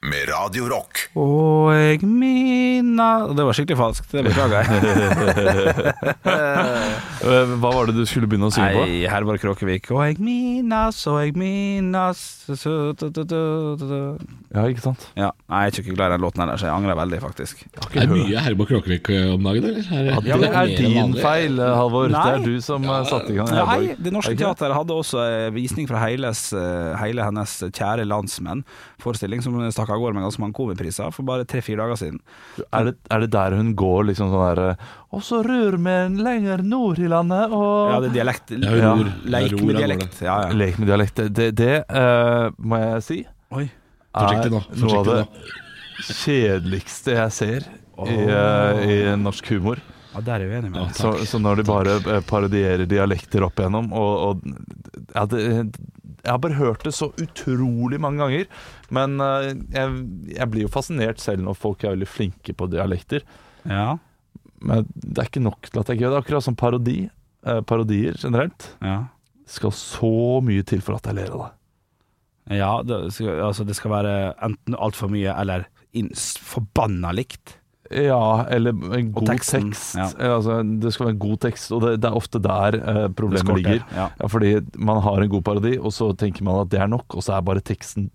med Radio Rock. Og jeg minna Det var skikkelig falskt, det beklager jeg. Eh, Hva var det du skulle begynne å synge på? Nei, Herborg Kråkevik. Og jeg minas, og jeg minas så, du, du, du, du. Ja, ikke sant? Ja, Nei, jeg er ikke glad i den låten heller, så jeg angrer veldig, faktisk. Det er mye Herborg Kråkevik eh, om dagen, eller? Er, Ja, det er din feil, eh, Halvor. Det er du som ja, satte i gang Nei, Det Norske? Teatret hadde også visning fra heiles, hele hennes kjære landsmenn. Forestilling som stakk av gårde med ganske mange komipriser for bare tre-fire dager siden. Er det, er det der hun går liksom sånn derre Og så rør vi lenger nord i landet, og Ja, det er dialekt. Ja, Ja. Leik med dialekt. Ja, ja. Lek med dialekt. Det, det, det eh, må jeg si Oi. Er noe av det kjedeligste jeg ser i, uh, i norsk humor. Ja, der er jeg uenig med deg. Så, så når de bare eh, parodierer dialekter opp igjennom og, og ja, det, Jeg har bare hørt det så utrolig mange ganger. Men eh, jeg, jeg blir jo fascinert selv når folk er veldig flinke på dialekter. Ja, Men det er ikke nok til at jeg gøy. Det er akkurat som parodi. eh, parodier generelt. ja. Det skal så mye til for at jeg ler av det. Ja, det skal, altså det skal være enten altfor mye eller inn, forbanna likt. Ja, eller en god teksten, tekst. ja. Altså, det skal være en god tekst, og det, det er ofte der eh, problemet skorter, ligger. Ja. Ja, fordi man har en god parodi, og så tenker man at det er nok, og så er bare teksten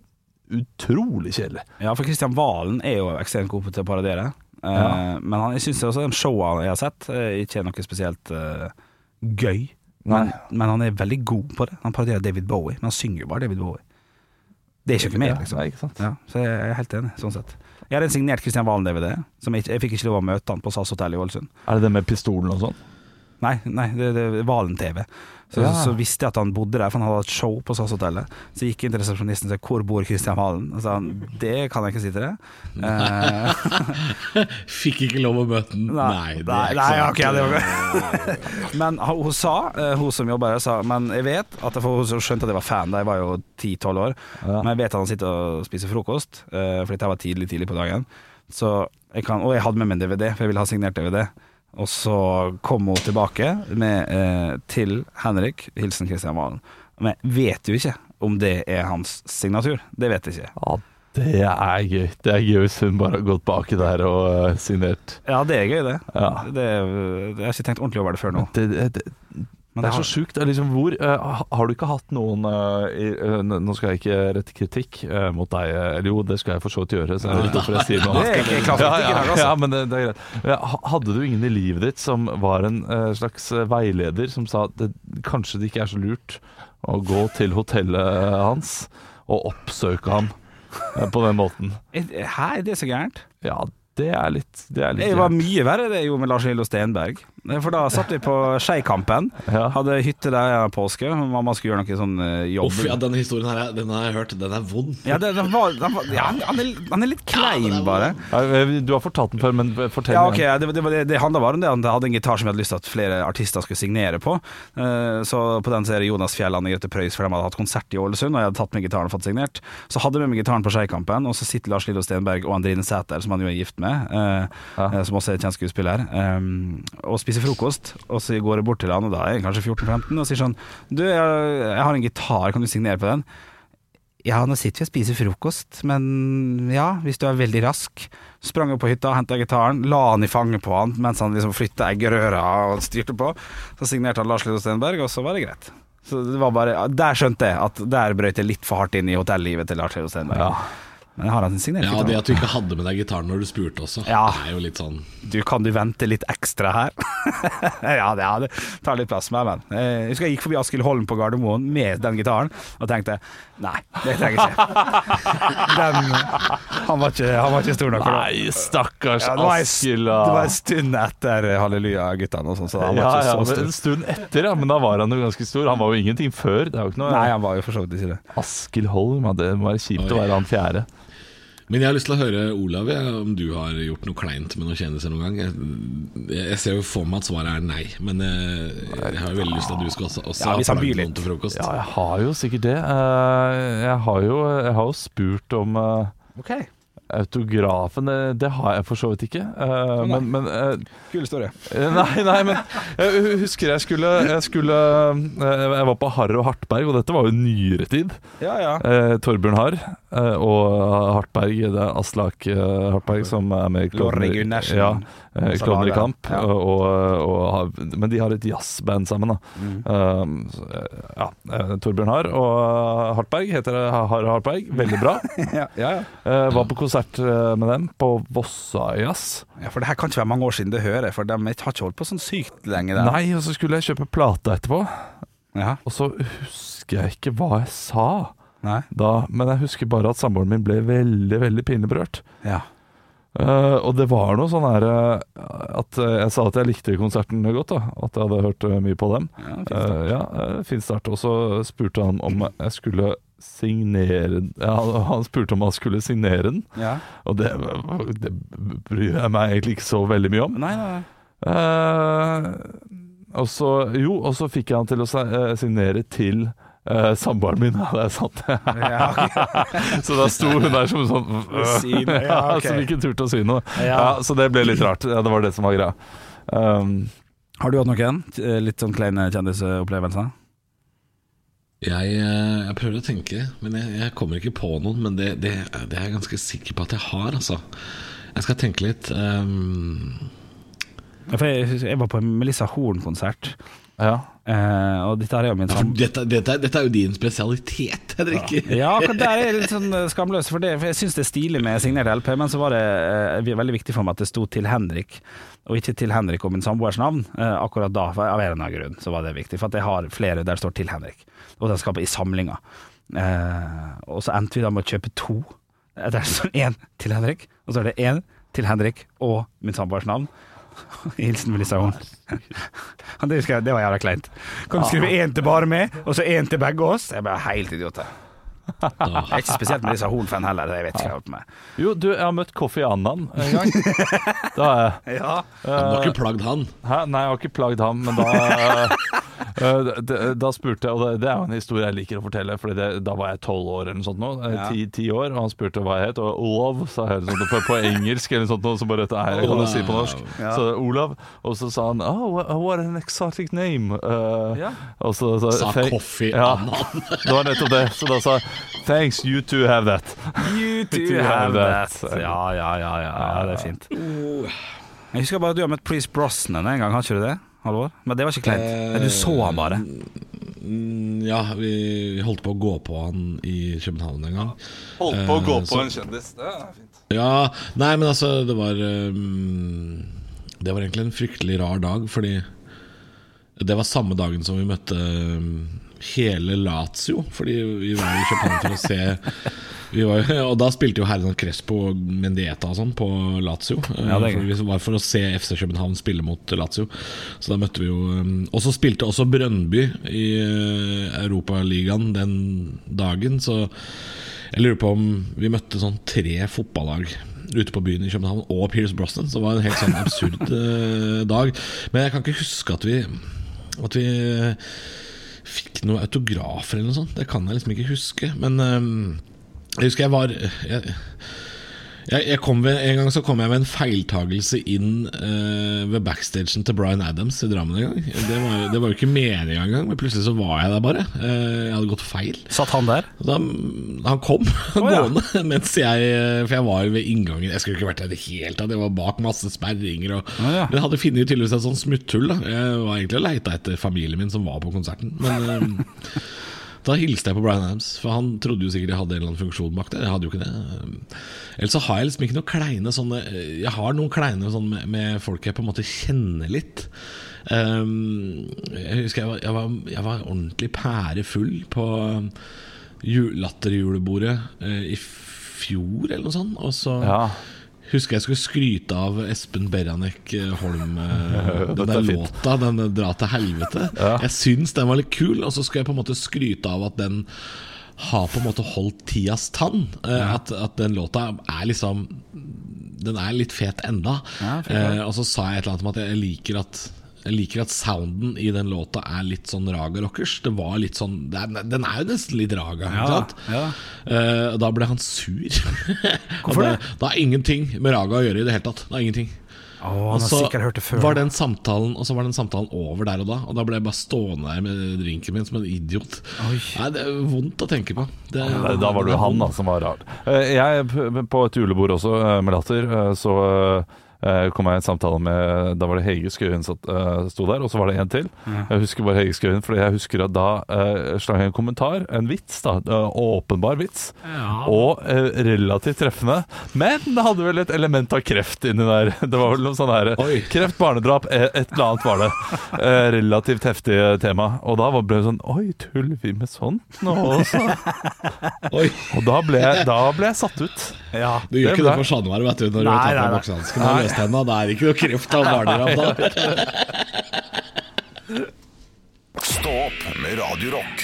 utrolig kjedelig. ja, for Kristian Valen er jo ekstremt god til å parodiere. Eh. Men han, jeg syns også de showene jeg har sett, eh, ikke er noe spesielt eh, gøy. Men, men han er veldig god på det. Han parodierer David Bowie, men han synger jo bare David Bowie. Det er ikke noe mer, liksom. så jeg er helt enig, sånn sett. Jeg har en signert Kristian Valen-DVD. Som Jeg, jeg fikk ikke lov å møte han på SAS hotell i Ålesund. Er det det med pistolen og sånn? Nei, nei det, det Valen-TV. Så, Ja. så visste jeg at han bodde der, for han hadde et show på SAS-hotellet. Så gikk jeg inn til resepsjonisten og sa 'Hvor bor Kristian Valen?' Og sa han 'Det kan jeg ikke si til deg'. Eh, Fikk ikke lov å møte den. Nei, det er nei, ikke ok, det Okay, Men hun sa, eh, hun som jobber her, sa Men jeg vet at for Hun skjønte at jeg var fan da jeg var jo 10-12 år. Ja. Men jeg vet at han sitter og spiser frokost, eh, fordi dette var tidlig tidlig på dagen. Så jeg kan, og jeg hadde med meg en DVD, for jeg ville ha signert DVD. Og så kom hun tilbake med, eh, til Henrik, hilsen Kristian Valen. Men jeg vet jo ikke om det er hans signatur. Det vet jeg ikke. Ja, det er gøy. Det er gøy hvis hun bare har gått baki der og eh, signert. Ja, det er gøy, det. Ja. det, det jeg har ikke tenkt ordentlig over det før nå. Det, det, det, Men det er så sjukt. Liksom, hvor, eh, har du ikke hatt noen uh, i, uh, Nå skal jeg ikke rette kritikk mot deg, eller jo, det skal jeg for så vidt gjøre. Så jeg vet hvorfor jeg sier noe Det er ikke klar ja, ja, dag, altså. ja, men det, det er greit. Hadde du ingen i livet ditt som var en slags veileder, som sa at det, kanskje det ikke er så lurt å gå til hotellet hans og oppsøke ham på den måten? Hæ, er det så gærent? Ja, det er litt Det er litt Det var mye verre det jeg gjorde med Lars Lillo Stenberg. For da satt vi på Skeikampen. Ja. Hadde hytte der i påske. Mamma skulle gjøre noe sånn eh, jobb. Uff, ja, denne historien her, er- den har jeg hørt. Den er vond. Ja, det, den var, den var, ja, han, er, han er litt klein, Ja, er bare. Ja, eh, Du har fortalt den før, men fortell Ja, okay, ok, Det, det, det, det handla bare om det han hadde en gitar som jeg hadde lyst til at flere artister skulle signere på. Eh, Så på den er det Jonas Fjelland og Grete Preus, for de hadde hatt konsert i Ålesund, og jeg hadde tatt med gitaren og fått signert. Så hadde jeg med meg gitaren på Skeikampen, og så sitter Lars Lillo Stenberg og Andrine Sæter, som han jo er gift med, eh, Ja. eh, som også er kjent skuespiller, eh, og spiser frokost. Og så går jeg bort til han, og da er jeg kanskje 14-15, og sier sånn Du, jeg, jeg har en gitar, kan du signere på den? Ja, nå sitter vi og spiser frokost, men ja, hvis du er veldig rask. Sprang opp på hytta, henta gitaren, la han i fanget på han mens han liksom flytta eggerøra og styrte på. Så signerte han Lars Lillo Stenberg, og så var det greit. Så det var bare, Der skjønte jeg at der brøt jeg litt for hardt inn i hotellivet til Lars Lillo Stenberg. Ja. Men jeg har han signert Ja. Det at du ikke hadde med deg gitaren når du spurte også, Ja. det er jo litt sånn Du, kan du vente litt ekstra her? ja, det, ja, det tar litt plass med, men eh, Jeg husker jeg gikk forbi Askild Holm på Gardermoen med den gitaren og tenkte nei, det trenger jeg ikke. Den, han, var ikke han var ikke stor nok for det. Nei, stakkars Ja, Askild. det var en stund etter Halleluja-guttene og sånn, så han var Ja, ikke så men stor. en stund etter, ja. Men da var han jo ganske stor. Han var jo ingenting før. Det er jo ikke noe Nei, han var jo for så vidt ikke det. Askild Holm, ja, det må være kjipt Oi. å være han fjerde. Men jeg har lyst til å høre, Olav, jeg, om du har gjort noe kleint med noen kjendiser noen gang. Jeg, jeg ser jo for meg at svaret er nei, men jeg, jeg har jo veldig lyst til at du skal også, også Ja, ha litt. noen til frokost. Ja, jeg har jo sikkert det. Eh, Jeg har jo, jeg har jo spurt om eh, Ok. Autografen, det, det har jeg for så vidt ikke. Eh, men men uh, Kul historie. Eh, Nei, nei, men jeg husker jeg skulle Jeg, skulle, uh, jeg var på Harr og Hartberg, og dette var jo nyere tid. Ja, ja. Eh, Torbjørn Harr eh, og Hartberg, det er Aslak eh, Hartberg som er med i Klovner- eh, i kamp. ja. Og, og, og, men de har et jazzband sammen, da. Mm. Så, eh, ja, eh, Torbjørn Harr og Hartberg heter Harr og Hartberg. Veldig bra. ja, ja, ja. Eh, var på konsert eh, med dem på Vossajazz. ja, for det her kan ikke være mange år siden det hører for de har ikke holdt på sånn sykt lenge der. Nei, og så skulle jeg kjøpe plate etterpå. Ja. Og så husker jeg ikke hva jeg sa da, men jeg husker bare at samboeren min ble veldig, veldig pinlig berørt. Ja. Uh, og det var noe sånn her eh, At jeg sa at jeg likte konserten godt, da. At jeg hadde hørt mye på dem. Ja, fint Uh, ja, fin start. Og så spurte han om jeg skulle signere ja, Han spurte om han skulle signere den, ja. og det, det bryr jeg meg egentlig ikke så veldig mye om. Nei, nei, nei. Eh, og så, jo, og så fikk jeg han til å eh, signere til uh, samboeren min, ja, det er sant. Ja, så da sto hun der som sånn uh, ja, okay. Som ikke turte å si noe. Så det ble litt rart. Ja, det var det som var greia. Um, Har du hatt noen litt sånn kleine kjendisopplevelser? Jeg, eh, jeg prøver å tenke, men jeg, jeg kommer ikke på noen. Men det, det, det er jeg ganske sikker på at jeg har, altså. Jeg skal tenke litt. Um... Ja, For jeg, jeg var på en Melissa Horn-konsert, ja. Uh, og dette er jo min ja, sam... dette, dette, dette er jo din spesialitet, Henrik. Ja, ja der er jeg litt sånn eh, skamløs, for, det, for jeg syns det er stilig med signert LP, men så var det uh, veldig viktig for meg at det sto til Henrik, og ikke til Henrik og min samboers navn. Uh, akkurat da, av en eller annen grunn, så var det viktig. For at jeg har flere der det står til Henrik, og den skal på i samlinga. Eh, og så endte vi da med å kjøpe to. Det er sånn én til Henrik, og så er det én til Henrik og min samboers navn. Hilsen Melissa Horn. Det, det var jævla kleint. Kan du skrive én til bare meg, og så én til begge oss? Jeg ble helt idiot. Jeg. Er ikke spesielt med disse hornfan heller. Jeg vet ikke hva jeg har gjort med. Jo, du, jeg har møtt Kofi Annan en gang. da har jeg Ja. Du har ikke plagd han. Hæ? Nei, jeg har ikke plagd ham, men da uh, da, da spurte jeg, og det, det er jo en historie jeg liker å fortelle, for da var jeg tolv år eller noe sånt nå, eh, Ja. ti, ti år, og han spurte hva jeg het, og Olav sa jeg sånn, på, på engelsk eller noe sånt, så bare dette her kan jeg si på norsk. Ja. Så Olav, og så sa han oh, what- an exotic name. Uh, Ja. Og så, så, Sa Kofi ja, Annan. Det var nettopp det. Så da sa jeg, thanks, you too have that. You too have have that. that. Ja, ja, ja, ja, ja, det er fint. Jeg husker bare at du har møtt Please Brosnan en gang, har ikke du det? Halvor? Men det var ikke kleint. Nei, Du så han bare. Mm, Ja, vi vi holdt på å gå på han i København en gang. Holdt på å gå Eh, på så- en kjendis. Det er fint. Ja, nei, men altså, det var um, Det var egentlig en fryktelig rar dag, fordi det var samme dagen som vi møtte um, hele Lazio. Fordi vi var i København for å se vi var, Og da spilte jo Hernan Crespo og Mendieta og sånn på Lazio. Ja, For vi var for å se FC København spille mot Lazio. Så da møtte vi jo um, Og så spilte også Brøndby i uh, Europaligaen den dagen, så jeg lurer på om vi møtte sånn tre fotballag ute på byen i København og Pierce Brosnan. Så det var en helt sånn absurd eh, dag. Men jeg kan ikke huske at vi At vi eh, fikk noen autografer eller noe sånt. Det kan jeg liksom ikke huske. Men um, jeg husker jeg var jeg, jeg, jeg kom ved, En gang så kom jeg med en feiltagelse inn uh, ved backstagen til Bryan Adams i Drammen en gang. Det var, det var jo ikke meninga engang, men plutselig så var jeg der bare. Uh, jeg hadde gått feil. Satt han der? Da, han kom oh, gående mens jeg For jeg var ved inngangen. Jeg skulle ikke vært der i det hele tatt. Jeg var bak masse sperringer. Og, oh, ja. Men hadde funnet tydeligvis et sånt smutthull. Da. Jeg var egentlig og leita etter familien min som var på konserten. Men eh, da hilste jeg på Brian Adams, for han trodde jo sikkert jeg hadde en eller annen funksjon bak det. Jeg hadde jo ikke det. Ellers så har jeg liksom ikke noen kleine sånne Jeg har noen kleine sånn med, med folk jeg på en måte kjenner litt. Um, jeg husker jeg var, jeg var, jeg var ordentlig pærefull på latterjulebordet uh, i fjor, eller noe sånt. Og så Ja. Husker jeg skulle skryte av Espen Beranek eh, Holm. eh, Den der er låta, den drar 'Dra til helvete'. Ja. Jeg syns den var litt kul, og så skal jeg på en måte skryte av at den har på en måte holdt tidas tann. Ja. at, at den låta er liksom Den er litt fet enda. Ja, eh, og så sa jeg et eller annet om at jeg liker at Jeg liker at sounden i den låta er litt sånn Raga Rockers. Det var litt sånn det er, Den er jo nesten litt Raga. Ja, ja. uh, da ble han sur. Hvorfor det? Det har ingenting med Raga å gjøre i det hele tatt. Det har ingenting. Oh, han Og har så sikkert hørt det før. var den samtalen Og så var den samtalen over der og da. Og da ble jeg bare stående der med drinken min som en idiot. Oi. Nei, Det er vondt å tenke på. Det, Nei, Da var det jo han da som var rar. Eh, Jeg, På et julebord også, eh, med Latter, så eh, kom jeg i en samtale med Da var det Hege Skøyen som eh, sto der, og så var det en til. Jeg husker bare Hege Skøyen, fordi jeg husker at da uh, slang jeg en kommentar, en vits, da, åpenbar vits, og eh, relativt treffende. Men det hadde vel et element av kreft inni der. Det var vel noe sånn her Oi. Kreft, barnedrap, et eller annet var det. Relativt heftig tema. Og da ble det sånn Oi, tuller vi med sånt nå også? Og da ble, da ble jeg satt ut. Ja. Du gjør Det ikke det for Sandvar, vet du, når du tar nei, på nei. boksehanskene og løser tenna. Det er ikke noe kreft av barnedrap da. Stå opp med Radiorock.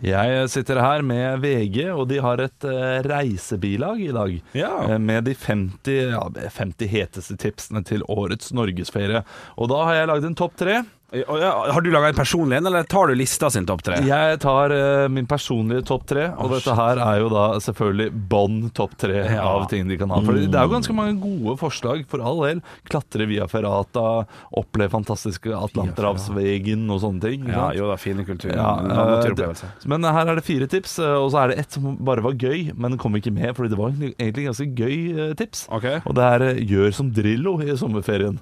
Jeg sitter her med VG, og de har et eh, reisebilag i dag. Ja. eh, Med de 50, ja, 50 heteste tipsene til årets norgesferie. Og da har jeg lagd en topp tre. Ja, Har du laga en personlig en, eller tar du lista sin topp tre? Jeg tar uh, min personlige topp tre, og dette her er jo da selvfølgelig bånn topp tre Ja. av ting de kan ha. For det er jo ganske mange gode forslag, for all del. Klatre via Ferrata, oppleve fantastiske Atlanterhavsvegen og sånne ting. Ja, sant? jo da, fine kultur. Ja, eh, det- men her er det fire tips, eh, og så er det ett som bare var gøy, men kom ikke med, fordi det var egentlig ganske gøy eh, tips. Okay. Og det er eh, 'gjør som Drillo' i sommerferien.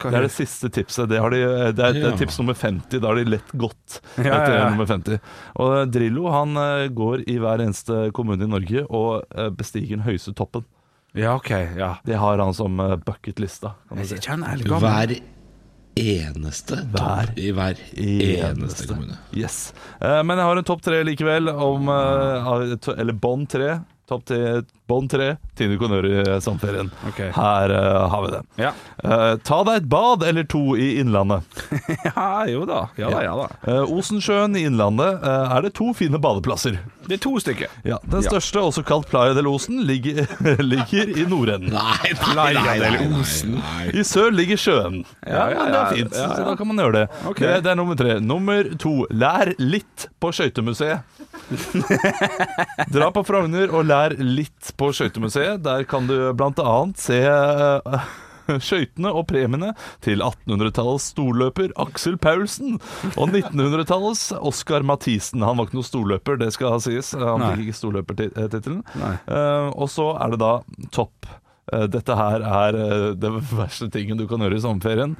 Det er det siste tipset. Det, har de, det, er, det Ja. er tips nummer 50. Da har de lett gått Ja, etter ja, ja. nummer 50. Og eh, Drillo han eh, går i hver eneste kommune i Norge og eh, bestiger den høyeste toppen. Ja, ok. ja Det har han som bucketlista. Si. Hver eneste Hver topp i hver eneste kommune. Yes. Eh, men jeg har en topp tre likevel, om Eller bånd tre. Topp ti, bånd tre, Tine Konør i sommerferien. Okay. Her uh, har vi det. Ja. Uh, ta deg et bad eller to i Innlandet. ja, jo da. Ja da, ja da. Uh, Osensjøen i Innlandet eh, er det to fine badeplasser. Det er to stykker. Ja, Den Ja. største, også kalt Playa del Osen, ligger, ligger i nordenden. Nei, nei, nei, nei. I sør ligger sjøen. Ja, Ja, ja, det er fint, ja, ja. så da kan man gjøre det. Okay. det. Det er nummer tre. Nummer to, lær litt på skøytemuseet. Dra på Frogner og lær litt på skøytemuseet. Der kan du annet se eh, Skøytene og premiene til 1800-tallets storløper Aksel Paulsen og 1900-tallets Oskar Mathisen. Han var ikke noen storløper, det skal sies. Han fikk ikke storløpertittelen. Nei. Eh, og så er det da topp. Eh, dette her er den det verste tingen du kan gjøre i sommerferien.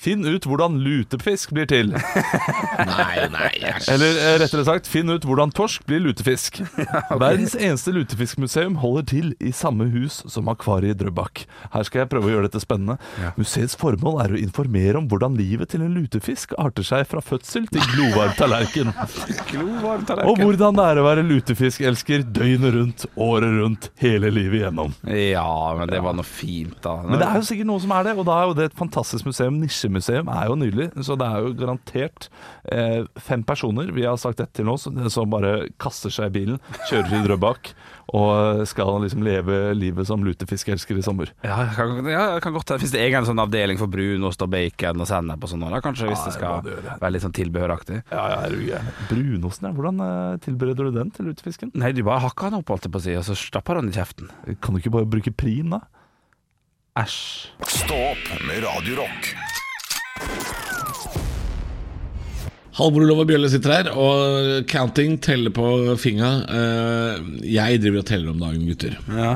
Finn ut hvordan lutefisk blir til. Nei, nei, yes. Eller eh, rettere sagt, finn ut hvordan torsk blir lutefisk. Verdens eneste lutefiskmuseum holder til i samme hus som akvariet i Drøbak. Her skal jeg prøve å gjøre dette spennende. Museets formål er å informere om hvordan livet til en lutefisk arter seg fra fødsel til glovarm tallerken. Og hvordan det er å være lutefiskelsker døgnet rundt, året rundt, hele livet igjennom. Ja, men det var noe fint, da. Men det er jo sikkert noe som er det, og da er jo det et fantastisk museum. Nisjemuseum er jo nydelig, så det er jo garantert eh, fem personer vi har sagt dette til nå, som, som bare kaster seg i bilen, kjører til Drøbak og skal liksom leve livet som lutefiskelsker i sommer. Ja, jeg kan, ja, jeg kan godt Hvis det egen sånn avdeling for brunost og bacon og sennep og sånn, kanskje hvis Ja, det skal det være litt sånn tilbehøraktig. Ja, ja, er du gæren. Brunosten, ja. Hvordan eh, tilbereder du den til lutefisken? Nei, du bare hakker den opp, holdt jeg på å si, og så stapper den i kjeften. Kan du ikke bare bruke prim, da? Æsj. Stå opp med Radiorock. Halvor Olav og Bjølle sitter her, og counting teller på finga. Eh, jeg driver og teller om dagen, gutter. Ja.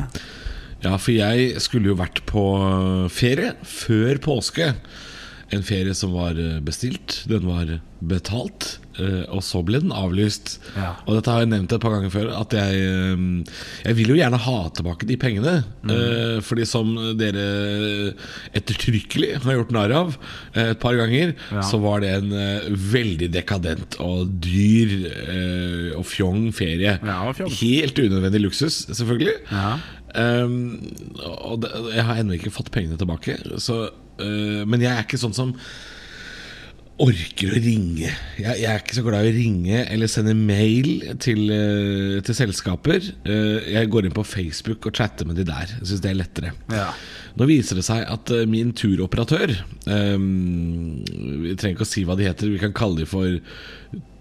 Ja, for jeg skulle jo vært på ferie før påske. En ferie som var eh, bestilt, den var betalt, eh, og så ble den avlyst. Ja. Og dette har jeg nevnt et par ganger før, at jeg eh, Jeg vil jo gjerne ha tilbake de pengene. Mm. Fordi som dere ettertrykkelig har gjort narr av eh, et par ganger, så var det en eh, veldig dekadent og dyr eh, og fjong ferie. Ja, og fjong. Helt unødvendig luksus, selvfølgelig. Ja. Um, og jeg har ennå ikke fått pengene tilbake. Så, men jeg er ikke sånn som orker å ringe. Jeg, jeg er ikke så glad i å ringe eller sende mail til, eh, til selskaper. Eh, jeg går inn på Facebook og chatter med de der. Jeg syns det er lettere. Ja. Nå viser det seg at eh, min turoperatør um, Vi trenger ikke å si hva de heter, vi kan kalle de for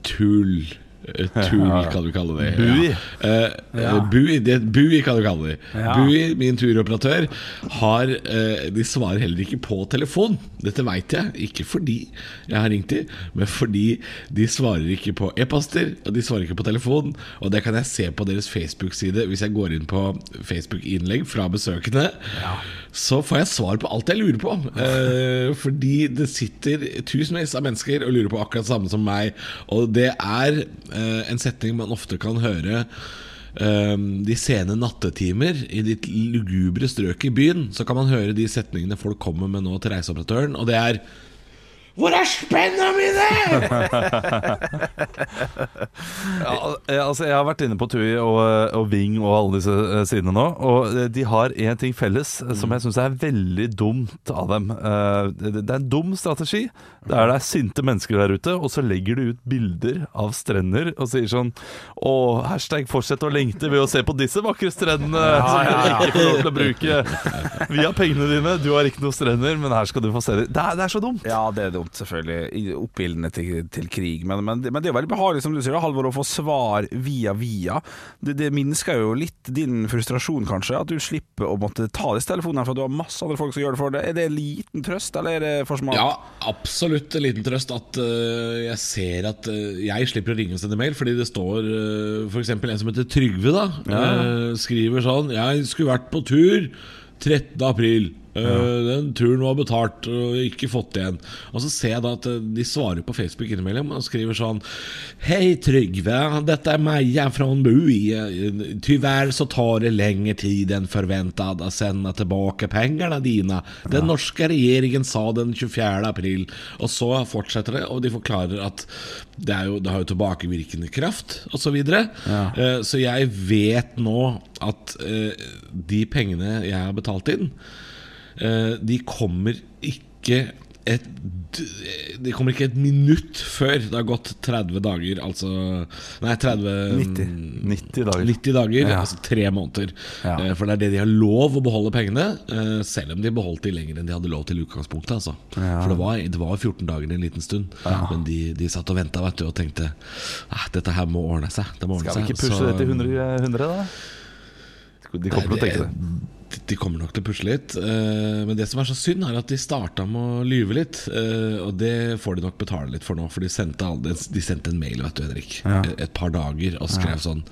Tull. Eh, Tull kan du kalle det. Bui. Ja. Uh, Bui, det, Bui kan du kalle det. Ja. Bui, min turoperatør, har uh, De svarer heller ikke på telefon. Dette veit jeg, ikke fordi jeg har ringt dem, men fordi de svarer ikke på e-poster, og de svarer ikke på telefon. Og det kan jeg se på deres Facebook-side hvis jeg går inn på Facebook-innlegg fra besøkende. Så får jeg svar på alt jeg lurer på. Eh, fordi det sitter tusenvis av mennesker og lurer på akkurat det samme som meg. Og det er eh, en setning man ofte kan høre eh, de sene nattetimer i ditt lugubre strøk i byen. Så kan man høre de setningene folk kommer med nå til reiseoperatøren, og det er Hvor er spenna mine?! Ja, eh, altså Jeg har vært inne på TUI og, og Ving og alle disse eh, sidene nå. Og eh, de har én ting felles eh, som jeg syns er veldig dumt av dem. Eh, Det er en dum strategi. Det er det er sinte mennesker der ute, og så legger de ut bilder av strender og sier sånn Å, hashtag fortsett å lengte ved å se på disse vakre strendene som du ikke får lov til å bruke. Vi har pengene dine, du har ikke noen strender, men her skal du få se dem. Det er, det er så dumt. Ja, det er dumt, selvfølgelig. I til, til krig. Men, men, men det er veldig behagelig, som du sier, Halvor, å få svar via via. Det, det minsker jo litt din frustrasjon, kanskje, at du slipper å måtte ta disse telefonene, for du har masse andre folk som gjør det for deg. Er det en liten trøst, eller er det for smalt? Ja, absolutt en liten trøst at uh, jeg ser at uh, jeg slipper å ringe og sende mail, fordi det står uh, f.eks. en som heter Trygve, da. øh, skriver sånn 'Jeg skulle vært på tur 13. april'. Øh, Den turen var betalt og ikke fått igjen. Og så ser jeg da at øh, de svarer på Facebook innimellom og skriver sånn Hei Trygve, dette er Maja fra Bui. Tyvärr så tar det lengre tid enn forventet å sende tilbake pengene dine. Den norske regjeringen sa den 24. april. Og så fortsetter det, og de forklarer at det, er jo, det har jo tilbakevirkende kraft, osv. Så, videre. Eh, så jeg vet nå at eh, de pengene jeg har betalt inn, eh, de kommer ikke et De kommer ikke et minutt før det har gått 30 dager, altså Nei, 30 90. 90 dager. 90 dager, Ja. altså tre måneder. Ja. Eh, For det er det de har lov å beholde pengene, eh, selv om de beholdt de lenger enn de hadde lov til utgangspunktet. Altså. For det var, det var 14 dager en liten stund, men de, de satt og venta og tenkte ah, dette her må ordne seg. Det må ordne Skal vi ikke pushe Så- det til 100, 100 da? De kommer til å tenke det. De- kommer nok til å pusle litt. eh, Men det som er så synd, er at de starta med å lyve litt. eh, Og det får de nok betale litt for nå, for de sendte, de sendte en mail vet du, Henrik, et, et par dager og skrev sånn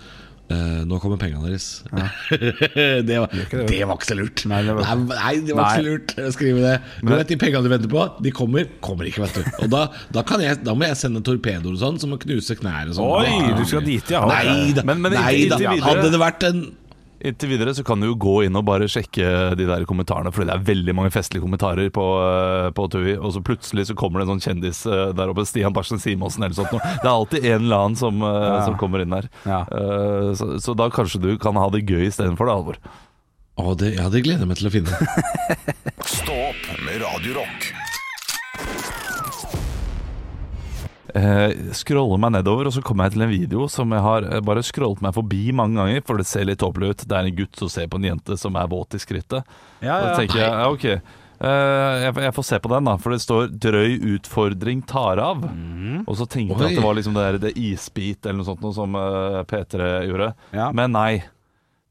eh, nå kommer pengene deres. det, var, det, var ikke så lurt. Nei, det var- Nei, nei, det var ikke så lurt å skrive det. Du vet De pengene du venter på, de kommer. Kommer ikke, vet du. Og da, da, kan jeg, da må jeg sende torpedoer og sånn, som å knuse knær og sånn. Oi, du skal dit, ja. Nei da. Men- men nei, da. Hadde det vært en Inntil videre så kan du jo gå inn og bare sjekke de der kommentarene, fordi det er veldig mange festlige kommentarer på, eh, på TUI, og så plutselig så kommer det en sånn kjendis eh, der oppe, Stian Barsen Simonsen eller sånt noe. Det er alltid en eller annen som, ja. som kommer inn der. Ja. Eh, Så, så da kanskje du kan ha det gøy istedenfor det, Alvor. Å, det, ja, det gleder jeg meg til å finne. Stå opp med Radio eh, scroller meg nedover, og så kommer jeg til en video som jeg har eh, bare scrollet meg forbi mange ganger, for det ser litt tåpelig ut. Det er en gutt som ser på en jente som er våt i skrittet. Ja, Da tenker jeg, ja, ok Eh, jeg, jeg får se på den, da, for det står 'drøy utfordring tar av'. Og så tenkte jeg at det var liksom det der det isbit eller noe sånt noe som eh, P3 gjorde. Ja. Men nei.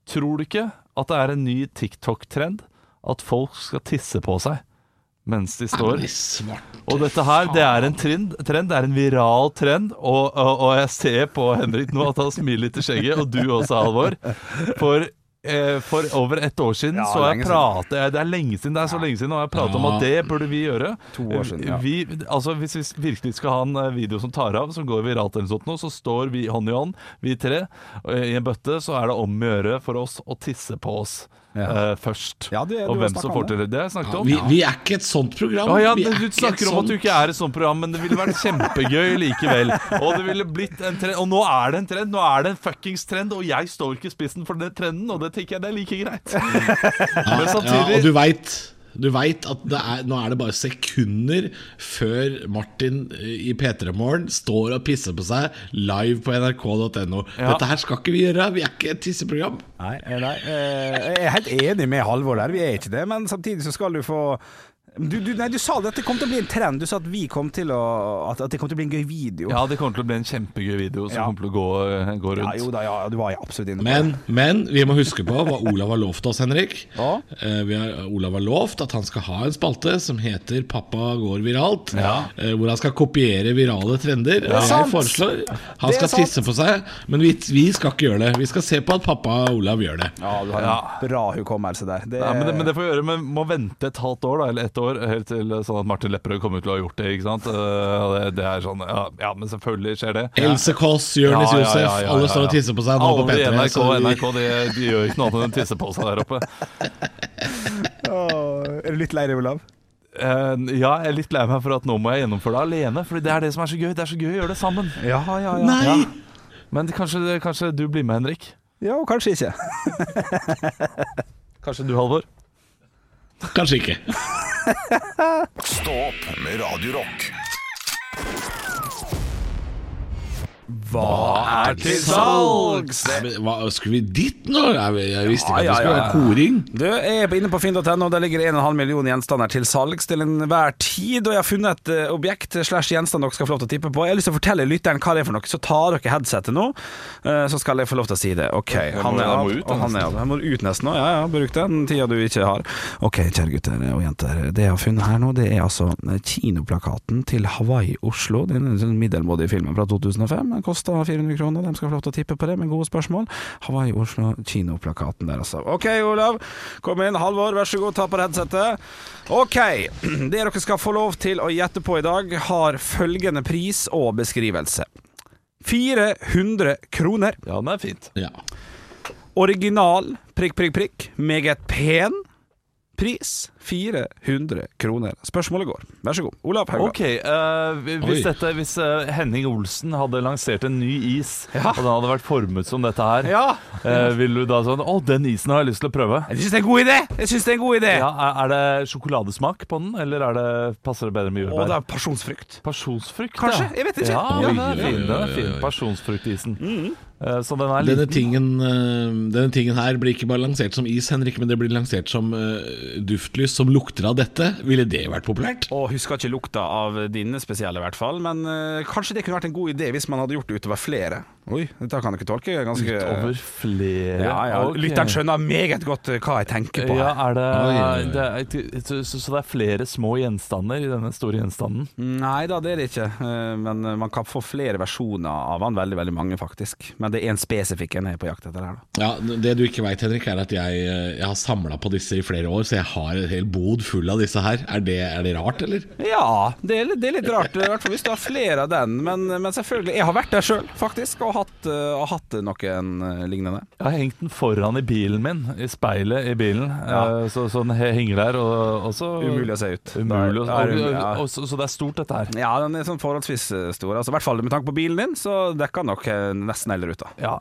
Tror du ikke at det er en ny TikTok-trend at folk skal tisse på seg mens de står? Og dette her, det er en trend, trend det er en viral trend, og, og, og jeg ser på Henrik nå at han smiler litt i skjegget, og du også, Halvor. For, eh, for over ett år siden Ja, så jeg pratet jeg- Det er lenge siden, det er så lenge siden, og jeg pratet om at det burde vi gjøre. To år siden, ja. vi, altså Hvis vi virkelig skal ha en eh, video som tar av, som går viralt eller sånt nå, så står vi hånd i hånd, vi tre, og i en bøtte, så er det om å gjøre for oss å tisse på oss Ja. eh, først. Ja, det- og hvem som får til det. Det har jeg snakket om. Vi, vi er ikke et sånt program. Å ja, men Du snakker om om at du ikke er et sånt program, men det ville vært kjempegøy likevel. Og det ville blitt en trend. Og nå er det en trend. Nå er det en fuckings trend, og jeg står ikke i spissen for den trenden, og det tenker jeg det er like greit. Men ja, samtidig Og du veit Du veit at det er, nå er det bare sekunder før Martin eh, i P3 Morgen står og pisser på seg live på nrk.no. Ja. Dette her skal ikke vi gjøre. Vi er ikke et tisseprogram. Nei, eh, nei, eh, jeg er helt enig med Halvor der, vi er ikke det, men samtidig så skal du få du, du, nei, du sa det at det kom til å bli en trend. Du sa at vi kom til å At, at det kom til å bli en gøy video. Ja, det kommer til å bli en kjempegøy video som Ja. kommer til å gå, eh, gå rundt. Ja, jo da, ja, du var absolutt inne på Men, det. men vi må huske på hva Olav har lovt oss, Henrik. Ja. Eh, vi har, Olav har lovt at han skal ha en spalte som heter 'Pappa går viralt'. eh, hvor han skal kopiere virale trender. Det er sant. foreslår Han Det skal sant. tisse på seg, men vi, vi skal ikke gjøre det. Vi skal se på at pappa Olav gjør det. Ja, du har en Ja. bra hukommelse der. Det, Ja, men, det, men det får vi gjøre, men må vente et halvt år da, eller ett år helt til sånn at Martin Lepperød kommer til å ha gjort det. ikke sant? Eh, Det, det er sånn, ja, ja, men selvfølgelig skjer det. Else Kåss, Jonis Ja, ja, Josef, ja, ja, alle står og tisser på seg nå på Alle i P3. NRK, så vi- NRK de, de gjør ikke noe annet enn å tisse på seg der oppe. oh, er du litt lei deg, Olav? Uh, ja, jeg er litt lei meg for at nå må jeg gjennomføre det alene, For det er det som er så gøy. Det er så gøy å gjøre det sammen. Ja, ja, ja. Nei! Ja. Men kanskje, kanskje du blir med, Henrik? Ja, og kanskje ikke. Kanskje du, Halvor? Kanskje ikke. Stå opp med Radio Rock. Hva er til salgs? Hva, skulle vi dit nå? Jeg, jeg visste ikke Ja, at det skulle ja, ja. være koring. Du, er inne på finn.no, der ligger 1,5 million gjenstander til salgs til enhver tid. Og jeg har funnet et eh, objekt slash gjenstand dere skal få lov til å tippe på. Jeg har lyst til å fortelle lytteren hva det er for noe, så tar dere headsetet nå. eh, Så skal jeg få lov til å si det. Ok, han er av, og han er av. Han må ut nesten nå. Ja, ja, bruk den tida du ikke har. Ok, kjære gutter og jenter. Det jeg har funnet her nå, det er altså kinoplakaten til Hawaii Oslo. Den en sånn middelmådige filmen fra 2005. Den kosta 400 kroner. De skal få lov til å tippe på det med gode spørsmål. Hawaii Oslo, kinoplakaten der, altså. Ok, Olav. Kom inn. Halvor, vær så god, ta på headsetet. Ok. Det dere skal få lov til å gjette på i dag, har følgende pris og beskrivelse. 400 kroner. Ja, den er fint. Ja. Original, prikk, prikk, prikk, meget pen. Pris 400 kroner. Spørsmålet går. Vær så god. Olav Haugland. Ok, uh, hvis, dette, hvis uh, Henning Olsen hadde lansert en ny is, og den hadde vært formet som dette her, Ja. uh, ville du da sånn Å, den isen har jeg lyst til å prøve. Jeg syns det er en god idé! Jeg synes det er en god idé Ja, er, er det sjokoladesmak på den, eller er det, passer det bedre med jordbær? Å, det er pasjonsfrukt. Pasjonsfrukt, Kanskje? ja. Jeg vet ikke. Ja, Oi, den er fin. Den er fin. Pasjonsfruktisen. Mm. Eh, så den er Denne liten. tingen, denne tingen her blir ikke bare lansert som is, Henrik, men det blir lansert som duftlys som lukter av dette. Ville det vært populært? Og husker ikke lukta av dine spesielle, i hvert fall. Men eh, kanskje det kunne vært en god idé hvis man hadde gjort det utover flere. Oi, dette kan jeg ikke tolke. Ganske Utover flere ja, ja. Okay. Lytteren skjønner meget godt eh, hva jeg tenker på. Ja, er det, Oi, det er, så, så det er flere små gjenstander i denne store gjenstanden? Nei da, det er det ikke. Eh, Men eh, man kan få flere versjoner av han. Veldig, veldig mange, faktisk. Men det er en spesifikk en jeg er på jakt etter her, da. Ja, Det du ikke veit, Henrik, er at jeg, jeg har samla på disse i flere år, så jeg har en hel bod full av disse her. Er det, er det rart, eller? Ja, det er, det er litt rart, i hvert fall hvis du har flere av den. Men, men selvfølgelig, jeg har vært der sjøl, faktisk, og hatt, uh, hatt noen eh, lignende. Jeg har hengt den foran i bilen min, i speilet i bilen. Ja. Eh, Så, så den henger der, og, og så Umulig å se ut. Umulig Da er- og, ja. og, så, så det er stort, dette her. Ja, den er sånn forholdsvis eh, stor. Altså, I hvert fall med tanke på bilen din, så dekker den nok eh, nesten hele ruta. Ja.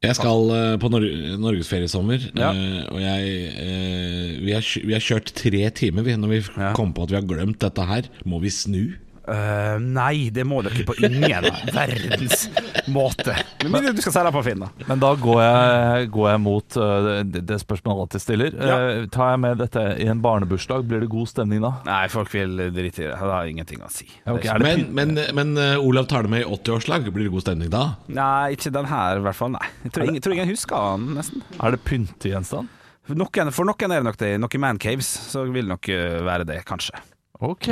Jeg skal uh, på Nor norgesferie i sommer, Ja. uh, og jeg uh, vi, har, vi har kjørt tre timer vi, når vi Ja. kom på at vi har glemt dette her. Må vi snu? Eh, nei, det må dere på ingen verdens måte. Med mindre du skal selge på Finn, da. Men da går jeg, går jeg mot uh, det, det spørsmålet alltid stiller. Ja. Uh, tar jeg med dette i en barnebursdag, blir det god stemning da? Nei, folk vil drite i det. Det har ingenting å si. Okay, det Men, men, men Olav tar det med i 80-årslag. Blir det god stemning da? Nei, ikke den her, i hvert fall. Nei. Jeg tror ingen, tror ingen husker den, nesten. Er det pyntegjenstand? For noen, for noen er det nok det. Noen mancaves, så vil det nok være det, kanskje. Ok,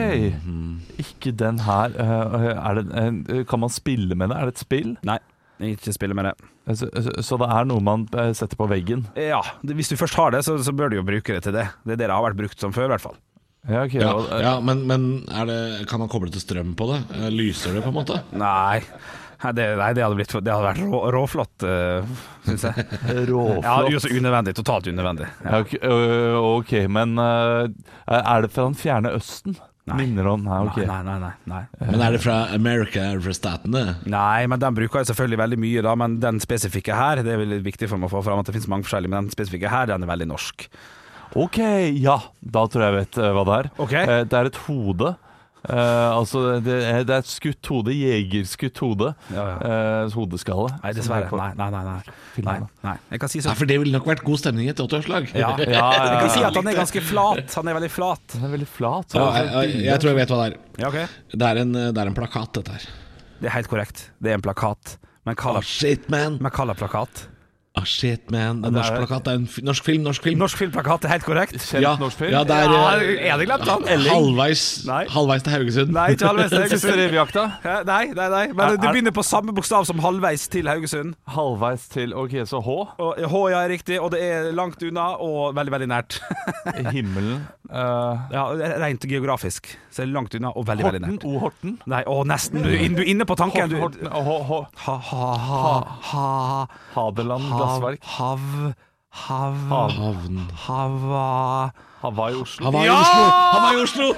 ikke den her. Eh, Er det, eh, kan man spille med det? Er det et spill? Nei, ikke spille med det. Eh, Så, så- det er noe man eh, setter på veggen? Ja, hvis du først har det, så, så bør du jo bruke det til det. Det er det det har vært brukt som før, i hvert fall. Ja, okay, Ja, eh, ja men, men er det, kan man koble til strøm på det? Eh, Lyser det, på en måte? Nei. Nei, det, nei, det hadde, blitt, det hadde vært rå, råflott, uh, syns jeg. Råflott. Ja, så unødvendig. Totalt unødvendig. Ja. Ja, ok, ok, men er det fra den fjerne østen? Nei. Minner om Nei, okay. Nei, nei, nei, nei. Men er det fra America? Er det fra statene? Nei, men den bruker jeg selvfølgelig veldig mye, da. Men den spesifikke her, det er veldig viktig for meg å få fram at det finnes mange forskjellige, men den spesifikke her, den er veldig norsk. Ok, ja, da tror jeg jeg vet eh, hva det er. Ok. Eh, det er et hode. Eh, altså, det er, det er et skutt hode. Jegerskutt hode. Ja, ja. Eh, hodeskalle. Nei, dessverre. Nei, nei, nei. nei. nei, nei. Jeg kan si Ja, Nei, for det ville nok vært god stemning i et 80-årslag. ja. Ja, ja, Jeg kan si at han er ganske flat. Han er veldig flat. Den er veldig flat. Ja, er jeg, jeg, jeg tror jeg vet hva det er. Ja, ok. Det er en, det er en plakat, dette her. Det er helt korrekt. Det er en plakat. Men hva Ah, slags shit, man. men hva slags plakat? Ah, shit, man. En det norsk er- plakat. Det er en f norsk film. Norsk film. Norsk filmplakat er helt korrekt. Kjent ja, norsk film? ja, det er Ja, er det glemt han. halvveis, halvveis til Haugesund. Nei, ikke halvveis til Haugesund. revyjakta? Nei, nei, nei. Men Er- det er- begynner på samme bokstav som halvveis til Haugesund. Halvveis til Ok, så H. Og H ja, er riktig, og det er langt unna og veldig, veldig nært. Himmelen. uh, Ja, Rent geografisk. Så er det langt unna og veldig, veldig nært. O. Horten. Nei, å, nesten. Du, er du er inne på tanken. Du, Horten. H, H, ha, ha, ha, ha, Hadeland hav, glassverk. hav, hav, Hav. Havn. hava Hawaii Oslo. Hawaii, i Ja! Oslo! Hawaii i Oslo!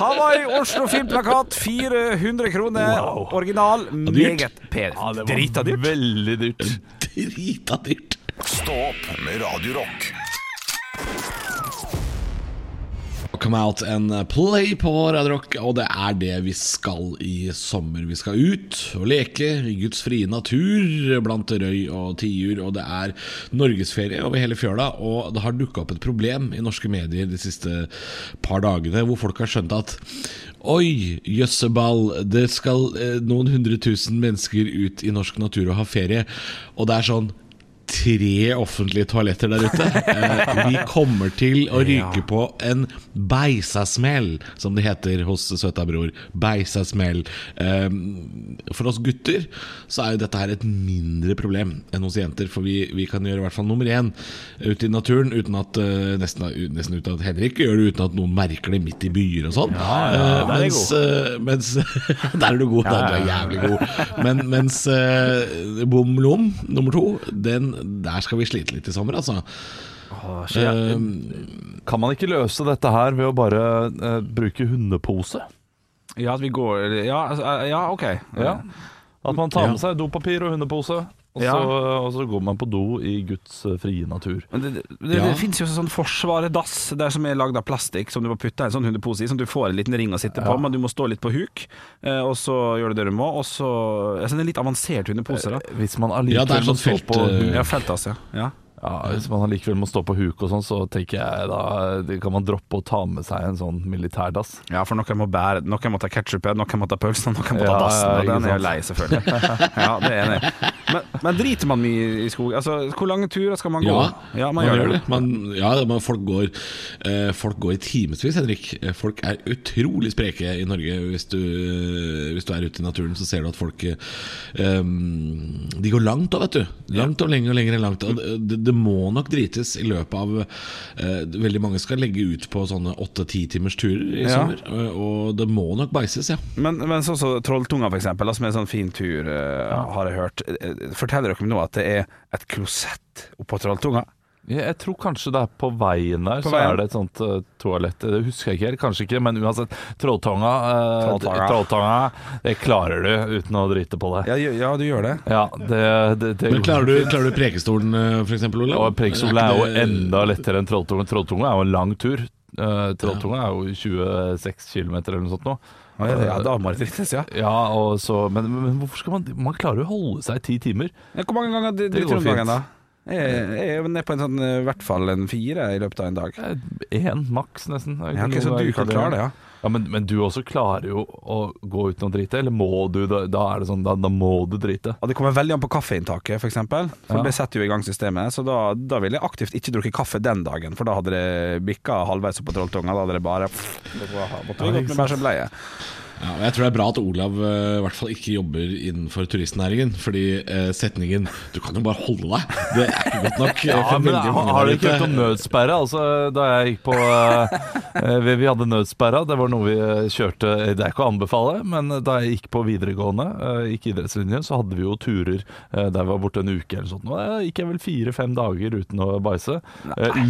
Hawaii Oslo filmplakat, 400 kroner. Wow. Original, meget pen. Ja, Drita dyrt. veldig dyrt. Drita dyrt. Stå opp med Radio Rock. Come Out and Play på Radio Rock, og det er det vi skal i sommer. Vi skal ut og leke i Guds frie natur blant røy og tiur, og det er norgesferie over hele fjøla. Og det har dukka opp et problem i norske medier de siste par dagene, hvor folk har skjønt at Oi, jøsseball, det skal eh, noen hundre tusen mennesker ut i norsk natur og ha ferie. Og det er sånn tre offentlige toaletter der ute. Eh, vi kommer til å ryke på en beisasmell, som det heter hos søta bror. Beisasmell. Eh, for oss gutter så er jo dette her et mindre problem enn hos jenter, for vi, vi kan gjøre i hvert fall nummer én ute i naturen uten at eh, nesten, nesten uten at Henrik gjør det uten at noen merker det midt i byer og sånn. Ja, ja, er mens, eh, mens Der er du god, der er jævlig god. Men, mens uh, Bom Lom nummer to, den, der skal vi slite litt i sommer, altså. Åh. Eh, Kan man ikke løse dette her ved å bare uh, bruke hundepose? Ja, at vi går Ja, altså, ja OK. Ja. At man tar med seg dopapir og hundepose, og, Ja. så, og så går man på do i Guds eh, frie natur. Men det, det, det, Ja. det finnes jo sånn forsvaredass der som er lagd av plastikk, som du må putte en sånn hundepose i, som du får en liten ring å sitte på, men du må stå litt på huk, eh, og så gjør du det du må, og så altså, Det er en litt avansert hundepose, da. Hvis man Ja, allikevel er må sånn stå felt, på eh, Ja, feltass, ja. ja. Ja, Hvis man allikevel må stå på huk og sånn, så tenker jeg da kan man droppe å ta med seg en sånn militærdass. Ja, for noen må bære Noen må ta ketsjupen, noen må ta pølsen, noen må ta Ja, dassen. Og den er jo lei, selvfølgelig. Ja, det er enig. Men, men driter man mye i skog? Altså, hvor lange turer skal man gå? Ja, man, gjør det. Man, ja, man, folk, går, eh, folk går i timevis, Henrik. Eh, Folk er utrolig spreke i Norge. Hvis du, hvis du er ute i naturen, så ser du at folk eh, um, De går langt da, vet du. Langt og lenger og lenger enn langt. Og det, det må nok drites i løpet av eh, Veldig mange skal legge ut på sånne åtte-ti timers turer i Ja. sommer. eh, Og det må nok beises, ja. Men, men sånn som Trolltunga, for eksempel, som er en sånn fin tur, eh, har jeg hørt. Eh, Forteller dere nå at det er et klosett oppå Trolltunga? Jeg, tror kanskje det er på veien der, På så veien. er det et sånt uh, toalett. Det husker jeg ikke helt, kanskje ikke, men uansett. Trolltunga, uh, Trolltunga. trolltunga, det klarer du uten å drite på det. Ja, ja du gjør det. Ja, det, det, det Men klarer du, klarer du Prekestolen, f.eks., for eksempel, Olav? Og prekestolen er jo enda lettere enn Trolltunga. Trolltunga er jo en lang tur. Uh, Trolltunga er jo 26 km eller noe sånt nå. Ja, ja, da må det drittes, ja. Ja, og så, men, men hvorfor skal man Man klarer jo å holde seg i ti timer. Ja, Hvor mange ganger driter du om dagen, da? Jeg jeg er jo nede på en sånn, eh, i hvert fall en fire i løpet av en dag. Én maks, nesten. Ja, okay, så du kan klare det, ja? Ja, men, men du også klarer jo å gå uten å drite, eller må du? Da, da er det sånn, da, da må du drite. Og Det kommer veldig an på kaffeinntaket, f.eks. For, for Ja. det setter jo i gang systemet. Så da, da ville jeg aktivt ikke drukket kaffe den dagen, for da hadde det bikka halvveis opp på Trolltunga. Da hadde det bare det var- måtte vi Ja, gått med bæsjebleie. Ja, og jeg tror det er bra at Olav uh, i hvert fall ikke jobber innenfor turistnæringen. Fordi uh, setningen 'du kan jo bare holde deg', det er ikke godt nok. eh, Ja, men mange Har du ikke hørt om nødsperre? Altså, da jeg gikk på uh, vi, vi hadde nødsperra. Det var noe vi kjørte Det er ikke å anbefale, men da jeg gikk på videregående, gikk idrettslinjen, så hadde vi jo turer der vi var borte en uke eller sånt. Da gikk jeg vel fire-fem dager uten å bæsje.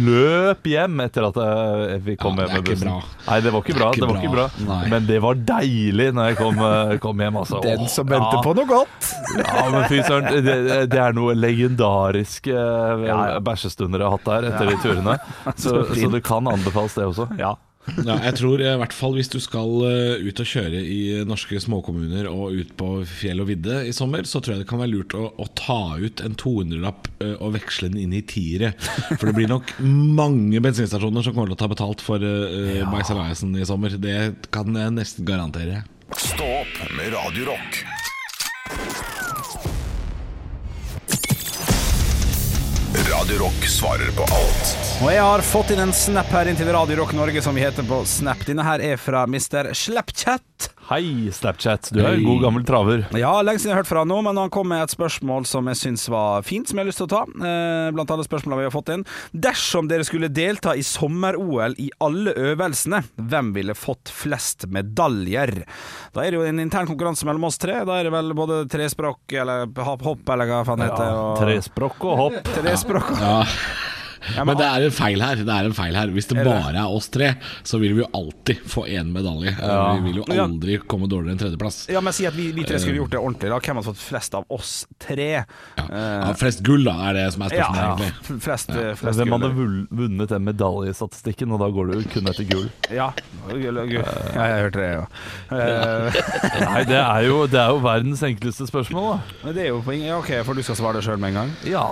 Løp hjem etter at vi kom Ja, hjem med bussen. Nei, det var ikke Det bra. ikke Det var ikke bra. bra. Nei. Men det var deilig tidlig når jeg kom, eh, kom hjem. Altså. Den som venter ja. på noe godt. Ja, men fy søren, det, det er noe legendarisk eh, bæsjestunder jeg har hatt der etter de turene. Så, Så så det kan anbefales, det også. Ja. Ja, jeg tror eh, i hvert fall hvis du skal eh, ut og kjøre i norske småkommuner og ut på fjell og vidde i sommer, så tror jeg det kan være lurt å, å ta ut en 200-lapp eh, og veksle den inn i tiere. For det blir nok mange bensinstasjoner som kommer til å ta betalt for uh, Maisalaisen i sommer. Det kan jeg nesten garantere. Stå opp med Radio Radio Rock svarer på alt Og jeg har fått inn en snap her inn til Radio Rock Norge, som vi heter på Snap. Denne her er fra Mr. Slapchat. Hei, Snapchat. Du er en god gammel traver. Ja, lenge siden jeg har hørt fra han nå, men han kom med et spørsmål som jeg syns var fint, som jeg har lyst til å ta. Eh, blant alle spørsmålene vi har fått inn. Dersom dere skulle delta i sommer-OL i alle øvelsene, hvem ville fått flest medaljer? Da er det jo en intern konkurranse mellom oss tre. Da er det vel både trespråk eller hopp, hopp eller hva faen det heter. Ja, og- Trespråk og hopp. Trespråk. Ja. Ja, Men det er en feil her. Det er en feil her Hvis det bare er oss tre, så vil vi jo alltid få én medalje. Vi vil jo Ja. aldri komme dårligere enn tredjeplass. Ja, men si at vi, vi tre skulle gjort det ordentlig. Da Hvem hadde fått flest av oss tre? Ja. Ja, flest gull, da, er det som er Ja, spørsmålet, egentlig. Ja, flest, flest Hvem hadde vunnet den medaljestatistikken, og da går du kun etter gull? Ja, gull, og gull. ja, jeg hørte det, ja. Eh, Nei, det er jo, det er jo verdens enkleste spørsmål, da. Men det er jo poeng Ja, OK, for du skal svare det sjøl med en gang? Ja.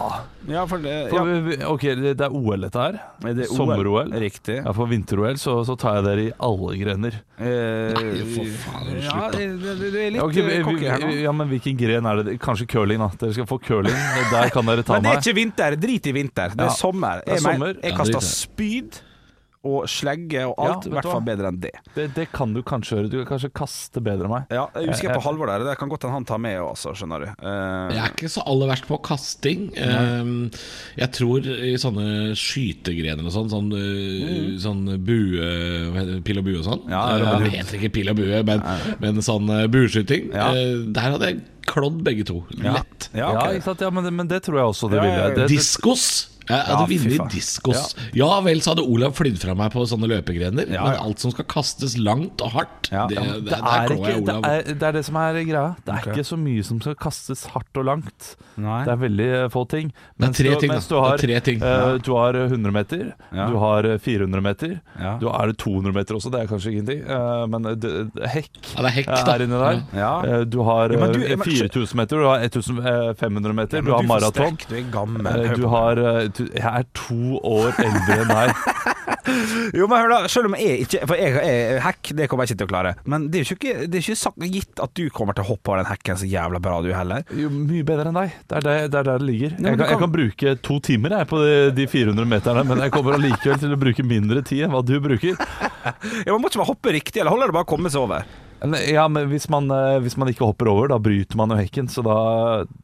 Ja, for det For, ja. vi- vi- Ok, det det er OL dette her. Er det Sommer-OL. Riktig. Ja, For vinter-OL så, så tar jeg dere i alle grener. Eh, for faen, ja, slutt, da. det, det, det er litt Ja, ok, vi, eh, cocky her nå. ja, men Hvilken gren er det? Kanskje curling, da. Dere skal få curling. Der kan dere ta meg. Men det er ikke vinter. Drit i vinter. Det Ja. er sommer. Det er Jeg, sommer. jeg Ja, kaster i det. spyd og slegge og alt. I hvert fall bedre enn det. Det, det kan du kanskje gjøre. Du kan kanskje kaste bedre enn meg. Ja, jeg husker jeg på Halvor der. Det kan godt hende han tar med også, skjønner du. Uh, Jeg er ikke så aller verst på kasting. Uh, Jeg tror i sånne skytegrener og sånn, sånn, mm. sånn bue hva heter det, Pil og bue og sånn. Ja, Eh, ja, ja. Heter ikke pil og bue, men, men sånn eh, bueskyting. Ja. Uh, Der hadde jeg klådd begge to. ja. Lett. Ja, Ja, ikke sant? ja men, det- men det tror jeg også det Ja, ville. Diskos. Jeg hadde ja, vunnet i diskos. Ja. vel, så hadde Olav flydd fra meg på sånne løpegrener. Ja, Men alt som skal kastes langt og hardt, Ja. det, Ja, det, det, er ikke, jeg det, er, det er det som er greia. Det er okay. ikke så mye som skal kastes hardt og langt. Nei. Det er veldig eh, få ting. Det er tre ting, mens du Det er har, tre ting. Uh, du har 100 meter, Ja. du har eh, 400 meter, Ja. du har 200 meter også, det er kanskje ingenting. uh, Men hekk Ja, det er hekk, eh, da. er inni der. Ja. Eh, Du har Ja, men du- eh, men- 4000 meter, du har 1500 meter, Ja, du har maraton. Du er gammel. Eh, Du har eh, Jeg er to år eldre enn deg. Jo, men hør da, selv om jeg ikke For jeg er hack, det kommer jeg ikke til å klare. Men det er jo ikke, det er ikke sagt, gitt at du kommer til å hoppe av den hacken så jævla bra, du heller. Jo, mye bedre enn deg. Det er, det, det er der det ligger. men Jeg du kan, jeg kan- kan bruke to timer jeg, på de, de 400 meterne, men jeg kommer allikevel til å bruke mindre tid enn hva du bruker. Ja, Man må ikke bare hoppe riktig, eller holder det bare å komme seg over? Ja, men hvis man, eh, hvis man ikke hopper over, da bryter man jo hekken, så da,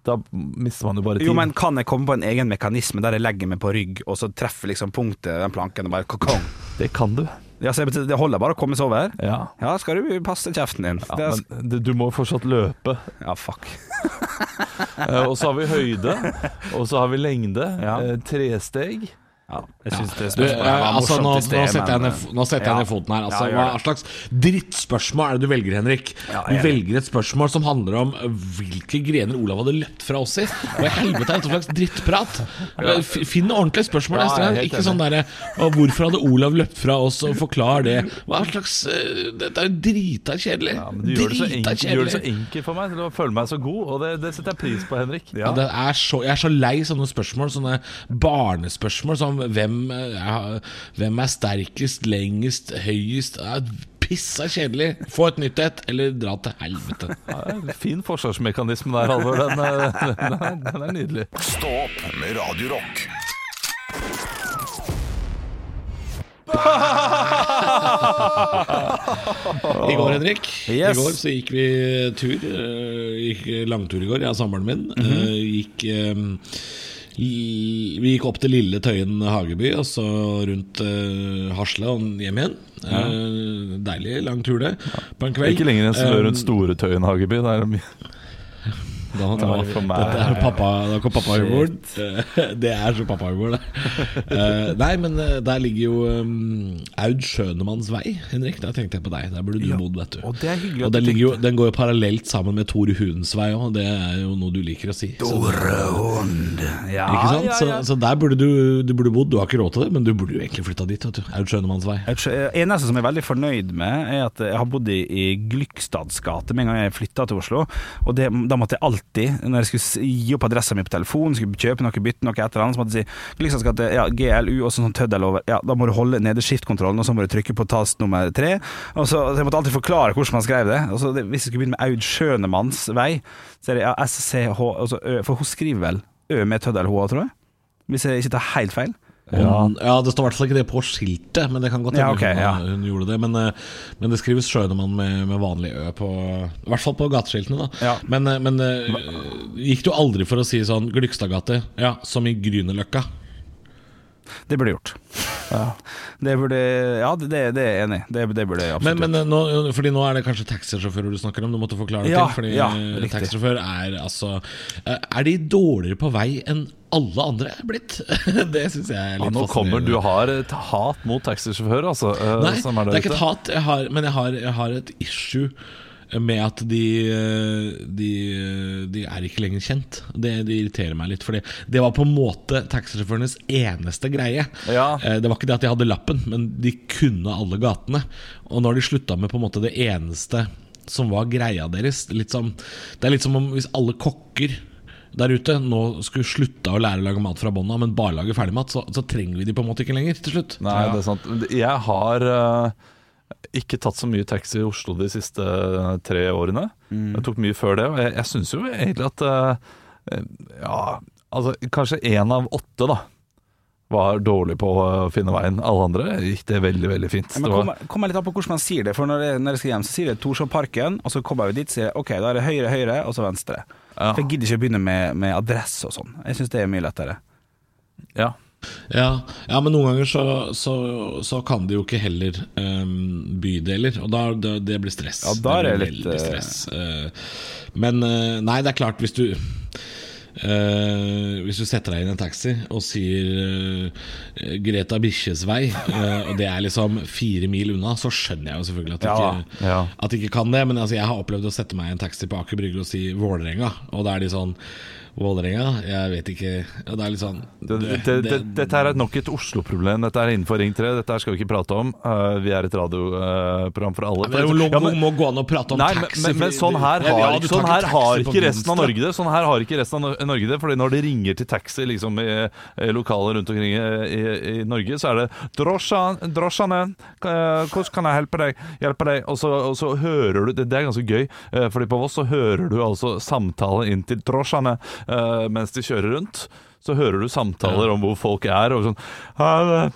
da mister man jo bare tid. Jo, men kan jeg komme på en egen mekanisme der jeg legger meg på rygg, og så treffer liksom punktet den planken og bare kokong? Det kan du. Ja, så det holder bare å komme seg over? Ja. Ja, skal du passe kjeften din. Ja, men du må fortsatt løpe. ja, fuck. Eh, og så har vi høyde, og så har vi lengde. Ja. eh, Tresteg. Ja, jeg synes det Du, altså, nå, sted, nå setter jeg ned, nå setter jeg ned foten her. Altså, Ja, hva slags drittspørsmål er det du velger, Henrik? Ja, du er velger et spørsmål som handler om eh, hvilke grener Olav hadde løpt fra oss i. Hva i helvete er dette slags drittprat? Finn ordentlige spørsmål neste gang. Ikke sånn derre Hvorfor hadde Olav løpt fra oss, og forklar det. Hva slags eh, Dette er jo drita kjedelig. Ja, du gjør det, enkelt, gjør det så enkelt for meg til å føle meg så god, og det, det setter jeg pris på, Henrik. Ja, det er så, jeg er så lei sånne spørsmål, sånne barnespørsmål hvem, ja, er- hvem er sterkest, lengest, høyest ja, Pissa kjedelig. Få et nytt et, eller dra til helvete. Ja, fin forsvarsmekanisme der, Halvor. Den, eh, den, den er nydelig. Stopp med radiorock. I går, Henrik, Yes. I går så gikk vi tur. eh, Gikk langtur i går, jeg og samboeren min. Eh, Gikk eh, l- Vi gikk opp til Lille Tøyen hageby, og så rundt uh, Hasle og hjem igjen. Eh, deilig lang tur, det. På en kveld. Ikke lenger enn som Eh, rundt Storetøyen hageby. Det er mye Da, da, Ja, for meg- dette er pappa, da kom pappahumoren. Det er så pappahumor, det. Eh, nei, men eh, der ligger jo um, Aud Schønemanns vei, Henrik. Der tenkte jeg på deg. Der burde du bodd, vet du. og det er hyggelig Og den, ligger jo, den går jo parallelt sammen med Tore Huns vei òg, det er jo noe du liker å si. Tore Hund. Ja, ikke sant? ja, ja. Så, så der burde du, du burde bodd. Du har ikke råd til det, men du burde jo egentlig flytta dit. vet du Aud Schønemanns vei. Tror- Eneste som jeg er veldig fornøyd med, er at jeg har bodd i, i Glykstads gate med en gang jeg flytta til Oslo. Og det, da måtte jeg alltid, når jeg skulle gi opp adressa mi på telefonen, skulle kjøpe noe, bytte noe, et eller annet, så måtte jeg si liksom skal til ja, GLU, og sånn tøddel over. Ja, da må du holde nede skiftkontrollen, og så må du trykke på tast nummer tre. Og så, så Jeg måtte alltid forklare hvordan man skrev det. Og så det hvis jeg skulle begynne med Aud Schønemanns vei, så er det ja, SCH altså, Ø, For hun skriver vel Ø med tøddel H, tror jeg? Hvis jeg ikke tar helt feil. Ja. ja, det står i hvert fall ikke det på skiltet, men det kan godt hende Ja, okay, hun, ja. hun gjorde det. Men, eh, men det skrives Schønemann med, med vanlig Ø på I hvert fall på gateskiltene, da. Ja. Men, eh, men eh, gikk du aldri for å si sånn Glykstadgate, ja, som i Grünerløkka? Det burde gjort. gjort. Det burde Ja, det, det er jeg enig i. Det, det burde jeg Men, absolutt men eh, nå, fordi nå er det kanskje taxisjåfører du snakker om, du måtte forklare det Ja, til. Fordi ja, taxisjåfør er altså Er de dårligere på vei enn alle andre er blitt? det syns jeg er Ja, litt nå kommer. Du har et hat mot taxisjåfører, altså. eh, Nei, det er ikke et hat, jeg har, men jeg har, jeg har et issue med at de, de, de er ikke lenger kjent. Det, det irriterer meg litt. Fordi det var på en måte taxisjåførenes eneste greie. Ja. Eh, Det var ikke det at de hadde lappen, men de kunne alle gatene. Og nå har de slutta med på en måte det eneste som var greia deres. Som, det er litt som om hvis alle kokker der ute nå skulle slutta å lære å lage mat fra bånn av, men bare lage ferdigmat, så, så trenger vi de på en måte ikke lenger til slutt. Nei, det er sant. Jeg har uh, ikke tatt så mye taxi i Oslo de siste eh, tre årene. Jeg tok mye før det, og jeg, jeg syns jo egentlig at eh, Ja, altså kanskje én av åtte, da. Var dårlig på å finne veien. Alle andre gikk det veldig, veldig fint. Men kom, var- kommer kommer litt an på hvordan man sier det. For når jeg, når jeg skal hjem, så sier jeg Torshovparken, og så kommer jeg dit og sier jeg, ok, da er det høyre, høyre, og så venstre. Ja. For jeg gidder ikke å begynne med, med adresse og sånn. Jeg syns det er mye lettere. ja. Ja, ja, men noen ganger så, så, så kan de jo ikke heller ehm, bydeler, og da, det, det blir stress. Ja, da er det litt, eh, stress. Eh, men eh, nei, det er klart, hvis du eh, hvis du setter deg inn i en taxi og sier uh, Greta Bikkjes vei, uh, og det er liksom fire mil unna, så skjønner jeg jo selvfølgelig at de, Ja, ikke, ja. at de ikke kan det. Men altså, jeg har opplevd å sette meg i en taxi på Aker Brygge og si Vålerenga, og da er de sånn Vålerenga? Jeg vet ikke. Ja, det er litt sånn Det, det, det, dette er nok et Oslo-problem. Dette er innenfor Ring 3. Dette skal vi ikke prate om. Uh, vi er et radioprogram for alle. Det er Ja, men- må gå an å prate om Nei, taxi. men, men sånn her har, ja, sånn her har ikke resten av Norge det. Sånn her har ikke resten av Norge det. Fordi når de ringer til taxi liksom i, i lokaler rundt omkring i, i, i Norge, så er det 'Drosja, 'Drosjane, hvordan kan jeg hjelpe deg?' Hjelpe deg? Og, så, og så hører du Det, det er ganske gøy, eh, Fordi på Voss så hører du altså samtale inn til drosjene mens de kjører rundt. Så hører du samtaler om hvor folk er, og sånn «Hei,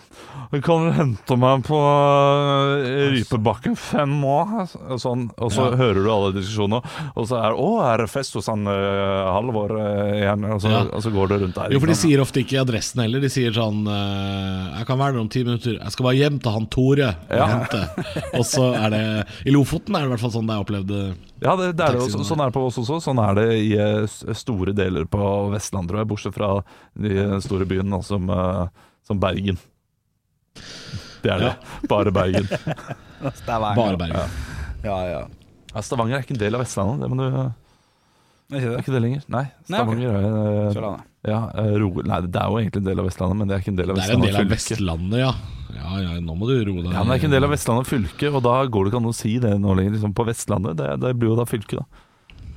Kan du hente meg på eh, Rypebakken fem år? Og, sånn, og så Ja. hører du alle diskusjonene, og så er det 'Å, er det fest hos han uh, Halvor uh, igjen?' Og så, Ja. og så går det rundt der. Jo, for de sier ofte ikke adressen heller. De sier sånn uh, 'Jeg kan være der om ti minutter. Jeg skal bare hjem til han Tore og Ja. hente'. Og så er det I Lofoten er det i hvert fall sånn det er opplevd. eh, Ja, det, det er det også, sånn er det på oss også. Sånn er det i eh, store deler på Vestlandet. Bortsett fra de store byene som, eh, som Bergen. Det er det. Bare Bergen. Stavanger. Bare Bergen. Ja, ja. Ja, Stavanger er ikke en del av Vestlandet. Det, må du, er Er ikke det? ikke det lenger? Nei, Nei, okay. Stavanger er eh, ja, eh, ro, Nei, det er jo egentlig en del av Vestlandet, men det er ikke en del av Det er en Vestlandet del av fylke. Vestlandet, ja. Ja, ja, nå må du roe deg. Ja, men det er ikke en del av Vestlandet fylke, og da går det ikke an å si det nå lenger. Liksom på Vestlandet, det, det blir jo da fylket, da.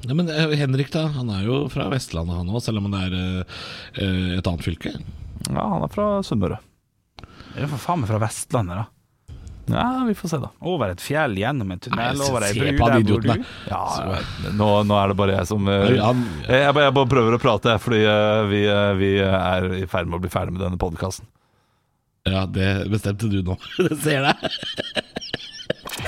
Ja, men eh, Henrik, da. Han er jo fra Vestlandet, han òg, selv om han er eh, et annet fylke. Ja, han er fra Sunnmøre. Er det for faen meg fra Vestlandet, da? Ja, vi får se, da. Over et fjell, gjennom en tunnel, Nei, over ei bru. Der hvor du. Ja, nå, nå er det bare jeg som jeg, jeg, bare- jeg bare prøver å prate, jeg, fordi vi, vi er i ferd med å bli ferdig med denne podkasten. Ja, det bestemte du nå. Det ser deg.